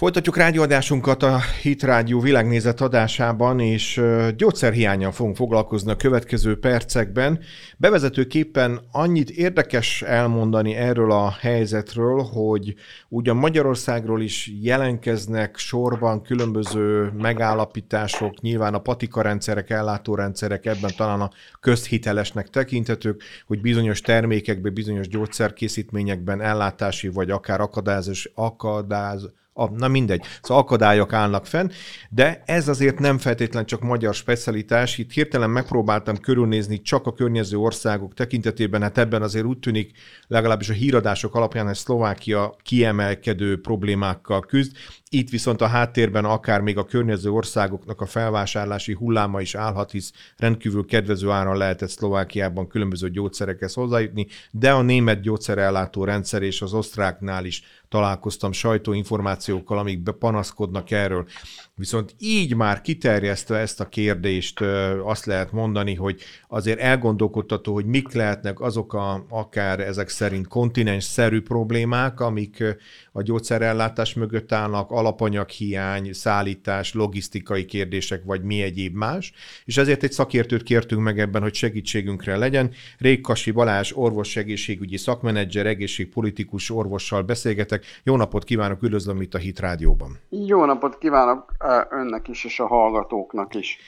Folytatjuk rádióadásunkat a Hit Rádió világnézet adásában, és gyógyszerhiányan fogunk foglalkozni a következő percekben. Bevezetőképpen annyit érdekes elmondani erről a helyzetről, hogy ugyan Magyarországról is jelenkeznek sorban különböző megállapítások, nyilván a patikarendszerek, ellátórendszerek ebben talán a közhitelesnek tekinthetők, hogy bizonyos termékekben, bizonyos gyógyszerkészítményekben ellátási vagy akár akadályozás, akadáz, a, na mindegy, szóval akadályok állnak fenn, de ez azért nem feltétlen csak magyar specialitás. Itt hirtelen megpróbáltam körülnézni csak a környező országok tekintetében, hát ebben azért úgy tűnik, legalábbis a híradások alapján, hogy Szlovákia kiemelkedő problémákkal küzd. Itt viszont a háttérben akár még a környező országoknak a felvásárlási hulláma is állhat, hisz rendkívül kedvező áron lehetett Szlovákiában különböző gyógyszerekhez hozzájutni, de a német gyógyszerellátó rendszer és az osztráknál is találkoztam sajtóinformációkkal, amik bepanaszkodnak erről. Viszont így már kiterjesztve ezt a kérdést azt lehet mondani, hogy azért elgondolkodtató, hogy mik lehetnek azok a, akár ezek szerint kontinens-szerű problémák, amik a gyógyszerellátás mögött állnak, alapanyaghiány, szállítás, logisztikai kérdések, vagy mi egyéb más. És ezért egy szakértőt kértünk meg ebben, hogy segítségünkre legyen. Rékkasi Balázs, orvos egészségügyi szakmenedzser, egészségpolitikus orvossal beszélgetek. Jó napot kívánok, üdvözlöm itt a Hit Rádióban. Jó napot kívánok önnek is, és a hallgatóknak is.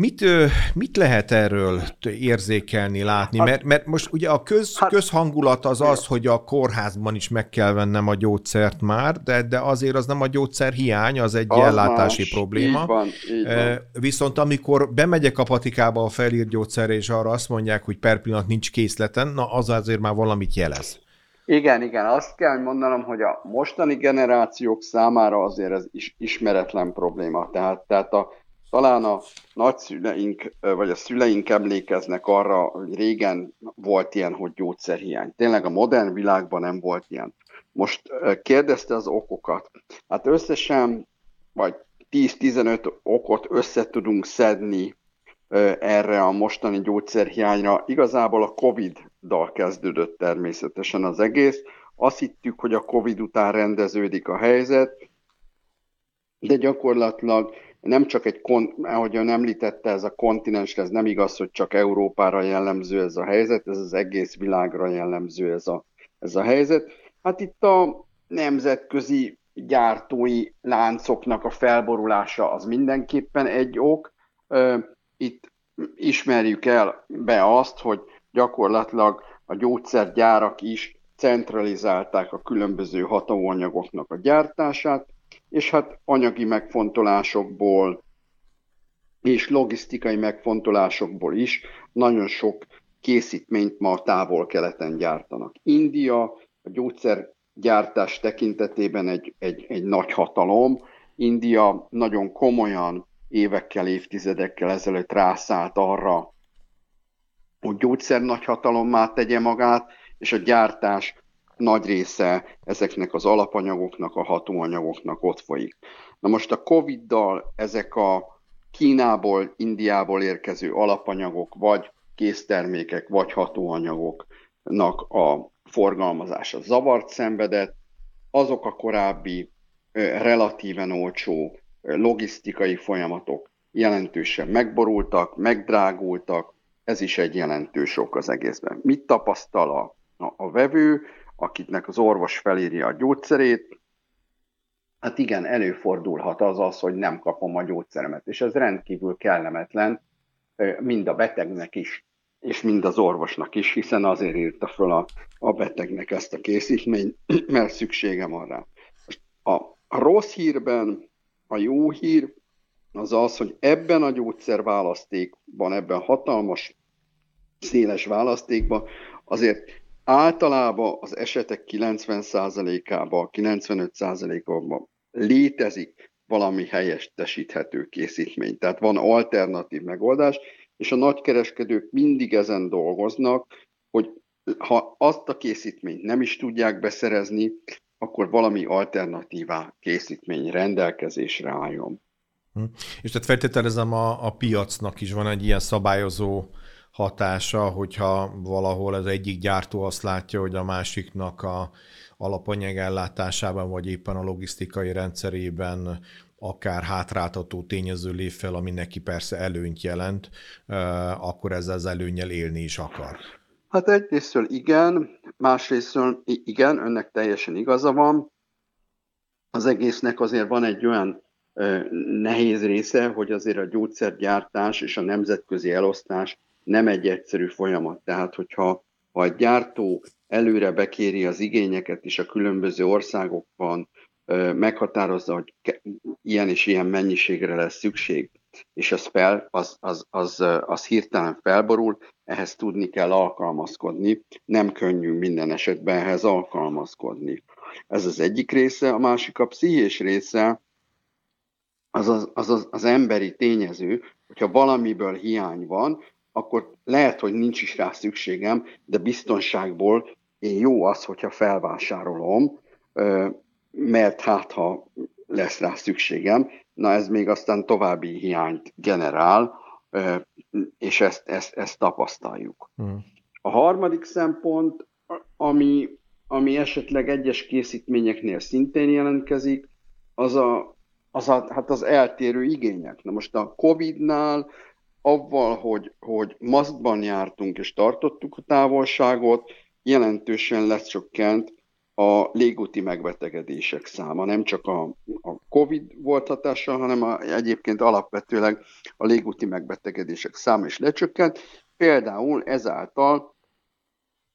Mit, mit lehet erről érzékelni, látni? Hát, mert, mert most ugye a köz, hát, közhangulat az az, hogy a kórházban is meg kell vennem a gyógyszert már, de, de azért az nem a gyógyszer hiány, az egy az ellátási más. probléma. Így van, így van. Viszont amikor bemegyek a patikába a felírt gyógyszerre, és arra azt mondják, hogy per pillanat nincs készleten, na az azért már valamit jelez. Igen, igen, azt kell mondanom, hogy a mostani generációk számára azért ez is ismeretlen probléma. Tehát, tehát a, talán a nagyszüleink, vagy a szüleink emlékeznek arra, hogy régen volt ilyen, hogy gyógyszerhiány. Tényleg a modern világban nem volt ilyen. Most kérdezte az okokat. Hát összesen, vagy 10-15 okot össze tudunk szedni erre a mostani gyógyszerhiányra. Igazából a Covid-dal kezdődött természetesen az egész. Azt hittük, hogy a Covid után rendeződik a helyzet, de gyakorlatilag nem csak egy, ahogyan említette, ez a kontinens, ez nem igaz, hogy csak Európára jellemző ez a helyzet, ez az egész világra jellemző ez a, ez a helyzet. Hát itt a nemzetközi gyártói láncoknak a felborulása az mindenképpen egy ok. Itt ismerjük el be azt, hogy gyakorlatilag a gyógyszergyárak is centralizálták a különböző hatóanyagoknak a gyártását, és hát anyagi megfontolásokból és logisztikai megfontolásokból is nagyon sok készítményt ma a távol-keleten gyártanak. India a gyógyszergyártás tekintetében egy, egy, egy nagy hatalom. India nagyon komolyan évekkel, évtizedekkel ezelőtt rászállt arra, hogy gyógyszer nagyhatalommá tegye magát, és a gyártás nagy része ezeknek az alapanyagoknak, a hatóanyagoknak ott folyik. Na most a Covid-dal ezek a Kínából, Indiából érkező alapanyagok, vagy késztermékek, vagy hatóanyagoknak a forgalmazása zavart szenvedett, azok a korábbi relatíven olcsó logisztikai folyamatok jelentősen megborultak, megdrágultak, ez is egy jelentős ok az egészben. Mit tapasztal a, a, a vevő? Akiknek az orvos felírja a gyógyszerét, hát igen, előfordulhat az az, hogy nem kapom a gyógyszeremet, és ez rendkívül kellemetlen mind a betegnek is, és mind az orvosnak is, hiszen azért írta föl a, a betegnek ezt a készítményt, mert szüksége van rá. A, a rossz hírben a jó hír az az, hogy ebben a gyógyszerválasztékban, ebben hatalmas, széles választékban azért Általában az esetek 90%-ában, 95%-ában létezik valami helyettesíthető készítmény. Tehát van alternatív megoldás, és a nagykereskedők mindig ezen dolgoznak, hogy ha azt a készítményt nem is tudják beszerezni, akkor valami alternatívá készítmény rendelkezésre álljon. Hm. És tehát feltételezem a, a piacnak is van egy ilyen szabályozó hatása, hogyha valahol az egyik gyártó azt látja, hogy a másiknak a alapanyag ellátásában, vagy éppen a logisztikai rendszerében akár hátráltató tényező lép fel, ami neki persze előnyt jelent, akkor ezzel az előnyel élni is akar. Hát egyrésztől igen, másrésztől igen, önnek teljesen igaza van. Az egésznek azért van egy olyan nehéz része, hogy azért a gyógyszergyártás és a nemzetközi elosztás nem egy egyszerű folyamat. Tehát, hogyha ha a gyártó előre bekéri az igényeket, és a különböző országokban meghatározza, hogy ilyen és ilyen mennyiségre lesz szükség, és az, fel, az, az, az, az hirtelen felborul, ehhez tudni kell alkalmazkodni, nem könnyű minden esetben ehhez alkalmazkodni. Ez az egyik része, a másik a pszichés része, az az, az, az, az emberi tényező, hogyha valamiből hiány van, akkor lehet, hogy nincs is rá szükségem, de biztonságból én jó az, hogyha felvásárolom, mert hát ha lesz rá szükségem, na ez még aztán további hiányt generál, és ezt, ezt, ezt tapasztaljuk. Hmm. A harmadik szempont, ami, ami esetleg egyes készítményeknél szintén jelentkezik, az a, az a, hát az eltérő igények. Na most a Covid-nál avval, hogy, hogy maszkban jártunk és tartottuk a távolságot, jelentősen lecsökkent a légúti megbetegedések száma. Nem csak a, a COVID volt hatással, hanem a, egyébként alapvetőleg a légúti megbetegedések száma is lecsökkent. Például ezáltal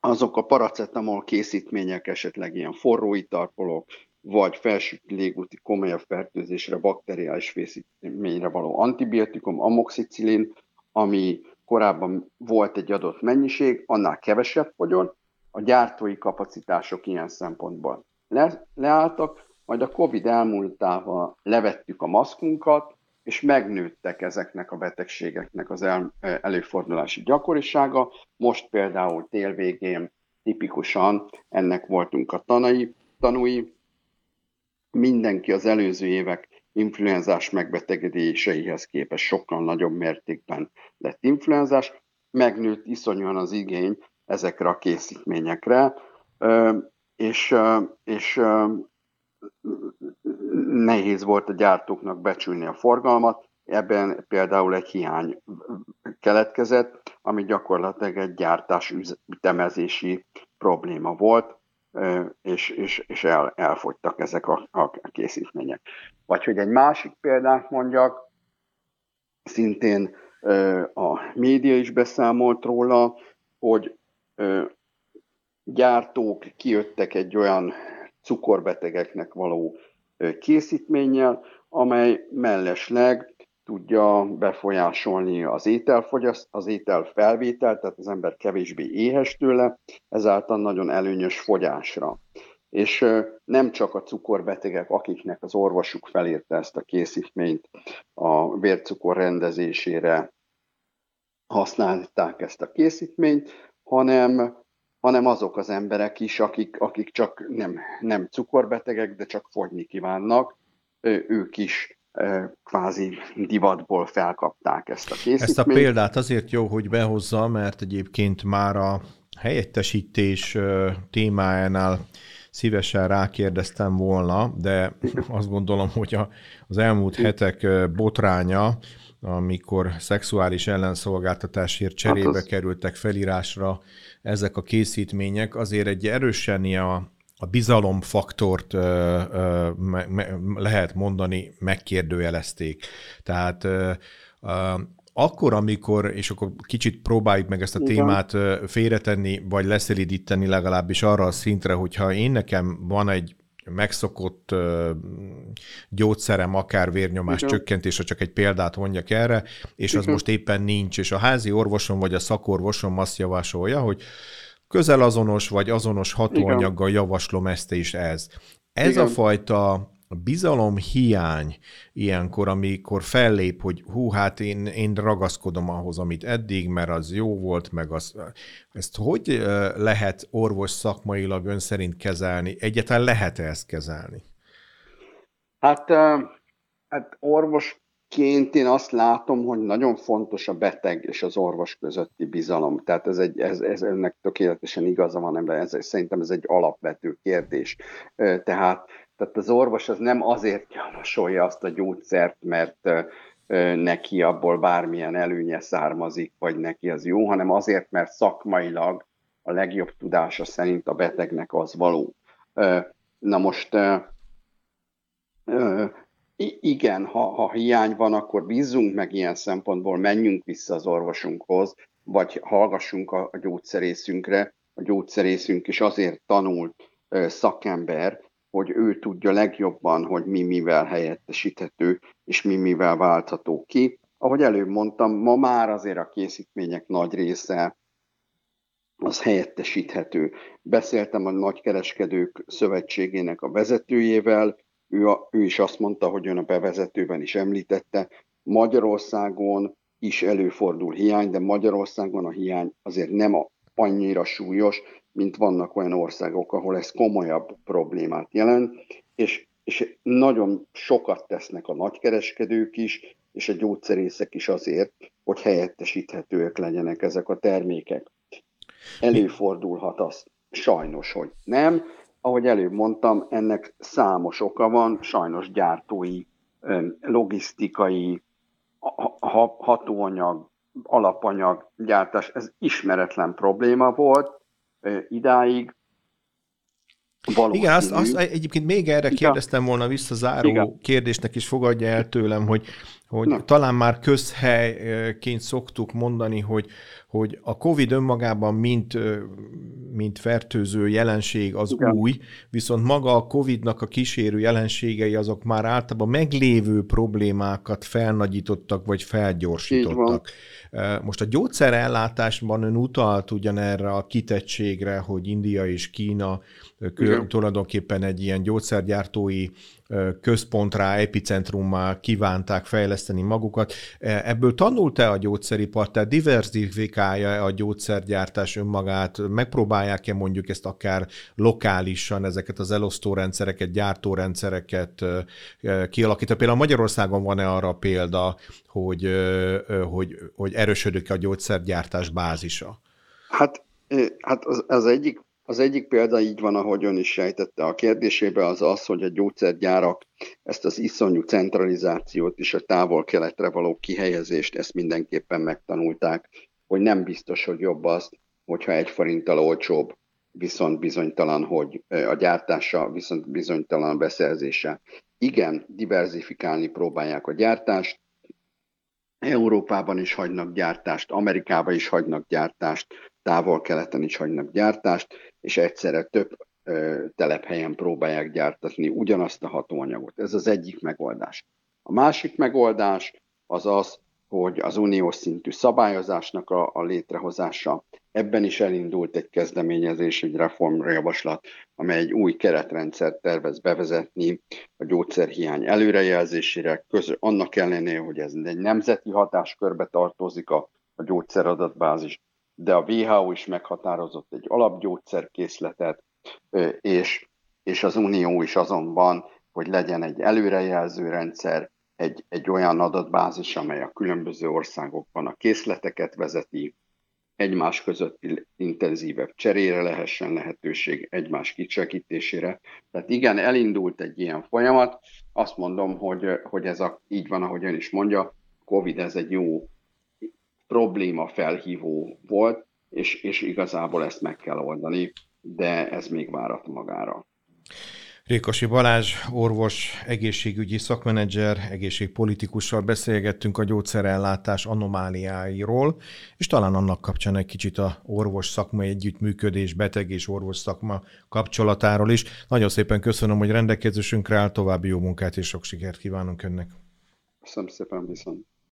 azok a paracetamol készítmények, esetleg ilyen forró itarpolók, vagy felső légúti komolyabb fertőzésre, bakteriális fészítményre való antibiotikum, amoxicillin, ami korábban volt egy adott mennyiség, annál kevesebb fogyon, a gyártói kapacitások ilyen szempontból le, leálltak, majd a Covid elmúltával levettük a maszkunkat, és megnőttek ezeknek a betegségeknek az el, előfordulási gyakorisága. Most például tél végén tipikusan ennek voltunk a tanai, tanúi, mindenki az előző évek influenzás megbetegedéseihez képest sokkal nagyobb mértékben lett influenzás, megnőtt iszonyúan az igény ezekre a készítményekre, és, és nehéz volt a gyártóknak becsülni a forgalmat, ebben például egy hiány keletkezett, ami gyakorlatilag egy gyártás ütemezési probléma volt, és, és, és el, elfogytak ezek a, a készítmények. Vagy hogy egy másik példát mondjak, szintén a média is beszámolt róla, hogy gyártók kijöttek egy olyan cukorbetegeknek való készítménnyel, amely mellesleg tudja befolyásolni az ételfogyaszt, az étel felvételt, tehát az ember kevésbé éhes tőle, ezáltal nagyon előnyös fogyásra. És nem csak a cukorbetegek, akiknek az orvosuk felírta ezt a készítményt a vércukor rendezésére használták ezt a készítményt, hanem, hanem azok az emberek is, akik, akik csak nem, nem cukorbetegek, de csak fogyni kívánnak, ők is kvázi divatból felkapták ezt a készítményt. Ezt a példát azért jó, hogy behozza, mert egyébként már a helyettesítés témájánál szívesen rákérdeztem volna, de azt gondolom, hogy a, az elmúlt hetek botránya, amikor szexuális ellenszolgáltatásért cserébe hát az... kerültek felírásra ezek a készítmények, azért egy erősen a, a bizalomfaktort ö, ö, me, me, lehet mondani, megkérdőjelezték. Tehát ö, ö, akkor, amikor, és akkor kicsit próbáljuk meg ezt a Igen. témát félretenni, vagy leszelidíteni legalábbis arra a szintre, hogyha én nekem van egy megszokott gyógyszerem, akár vérnyomás Igen. csökkentés, ha csak egy példát mondjak erre, és az Igen. most éppen nincs, és a házi orvosom vagy a szakorvosom azt javasolja, hogy közel azonos vagy azonos hatóanyaggal javaslom ezt és ez. Ez Igen. a fajta bizalom hiány ilyenkor, amikor fellép, hogy hú, hát én, én ragaszkodom ahhoz, amit eddig, mert az jó volt, meg az, ezt hogy lehet orvos szakmailag ön szerint kezelni? Egyáltalán lehet-e ezt kezelni? Hát, hát orvos Ként én azt látom, hogy nagyon fontos a beteg és az orvos közötti bizalom. Tehát ez, egy, ez, ez önnek tökéletesen igaza van ebben, ez, szerintem ez egy alapvető kérdés. Tehát, tehát az orvos az nem azért javasolja azt a gyógyszert, mert neki abból bármilyen előnye származik, vagy neki az jó, hanem azért, mert szakmailag a legjobb tudása szerint a betegnek az való. Na most igen, ha, ha hiány van, akkor bízzunk meg ilyen szempontból, menjünk vissza az orvosunkhoz, vagy hallgassunk a, a gyógyszerészünkre. A gyógyszerészünk is azért tanult szakember, hogy ő tudja legjobban, hogy mi mivel helyettesíthető, és mi mivel váltható ki. Ahogy előbb mondtam, ma már azért a készítmények nagy része az helyettesíthető. Beszéltem a nagykereskedők szövetségének a vezetőjével, ő, a, ő is azt mondta, hogy ön a bevezetőben is említette, Magyarországon is előfordul hiány, de Magyarországon a hiány azért nem a, annyira súlyos, mint vannak olyan országok, ahol ez komolyabb problémát jelent, és, és nagyon sokat tesznek a nagykereskedők is, és a gyógyszerészek is azért, hogy helyettesíthetőek legyenek ezek a termékek. Előfordulhat az sajnos, hogy nem. Ahogy előbb mondtam, ennek számos oka van, sajnos gyártói, logisztikai, hatóanyag, alapanyag gyártás, ez ismeretlen probléma volt idáig. Valószínű. Igen, azt, azt egyébként még erre kérdeztem volna vissza záró Igen. kérdésnek is fogadja el tőlem, hogy hogy Na. talán már közhelyként szoktuk mondani, hogy, hogy a COVID önmagában mint, mint fertőző jelenség az Igen. új, viszont maga a COVID-nak a kísérő jelenségei azok már általában meglévő problémákat felnagyítottak, vagy felgyorsítottak. Most a gyógyszerellátásban ön utalt ugyanerre a kitettségre, hogy India és Kína Igen. tulajdonképpen egy ilyen gyógyszergyártói központrá, epicentrummá kívánták fejleszteni magukat. E, ebből tanult-e a gyógyszeripar, tehát diversifikálja a gyógyszergyártás önmagát, megpróbálják-e mondjuk ezt akár lokálisan, ezeket az elosztórendszereket, gyártórendszereket kialakítani? Például Magyarországon van-e arra példa, hogy, hogy, hogy erősödik a gyógyszergyártás bázisa? Hát, hát az, az egyik az egyik példa így van, ahogy ön is sejtette a kérdésébe, az az, hogy a gyógyszergyárak ezt az iszonyú centralizációt és a távol-keletre való kihelyezést, ezt mindenképpen megtanulták, hogy nem biztos, hogy jobb az, hogyha egy forinttal olcsóbb, viszont bizonytalan, hogy a gyártása, viszont bizonytalan a beszerzése. Igen, diversifikálni próbálják a gyártást, Európában is hagynak gyártást, Amerikában is hagynak gyártást, távol-keleten is hagynak gyártást, és egyszerre több telephelyen próbálják gyártatni ugyanazt a hatóanyagot. Ez az egyik megoldás. A másik megoldás az az, hogy az uniós szintű szabályozásnak a, a létrehozása. Ebben is elindult egy kezdeményezés, egy reformjavaslat, amely egy új keretrendszert tervez bevezetni a gyógyszerhiány előrejelzésére, közül annak ellenére, hogy ez egy nemzeti hatáskörbe tartozik a, a gyógyszeradatbázis, de a WHO is meghatározott egy alapgyógyszerkészletet, és, és az Unió is azon van, hogy legyen egy előrejelző rendszer, egy, egy olyan adatbázis, amely a különböző országokban a készleteket vezeti, egymás között intenzívebb cserére lehessen lehetőség, egymás kicsakítésére. Tehát igen, elindult egy ilyen folyamat. Azt mondom, hogy, hogy ez a, így van, ahogy ön is mondja, COVID ez egy jó probléma felhívó volt, és, és igazából ezt meg kell oldani, de ez még várat magára. Rékasi Balázs, orvos, egészségügyi szakmenedzser, egészségpolitikussal beszélgettünk a gyógyszerellátás anomáliáiról, és talán annak kapcsán egy kicsit a orvos szakma együttműködés, beteg és orvos szakma kapcsolatáról is. Nagyon szépen köszönöm, hogy rendelkezésünkre áll, további jó munkát és sok sikert kívánunk önnek. Köszönöm szépen, viszont.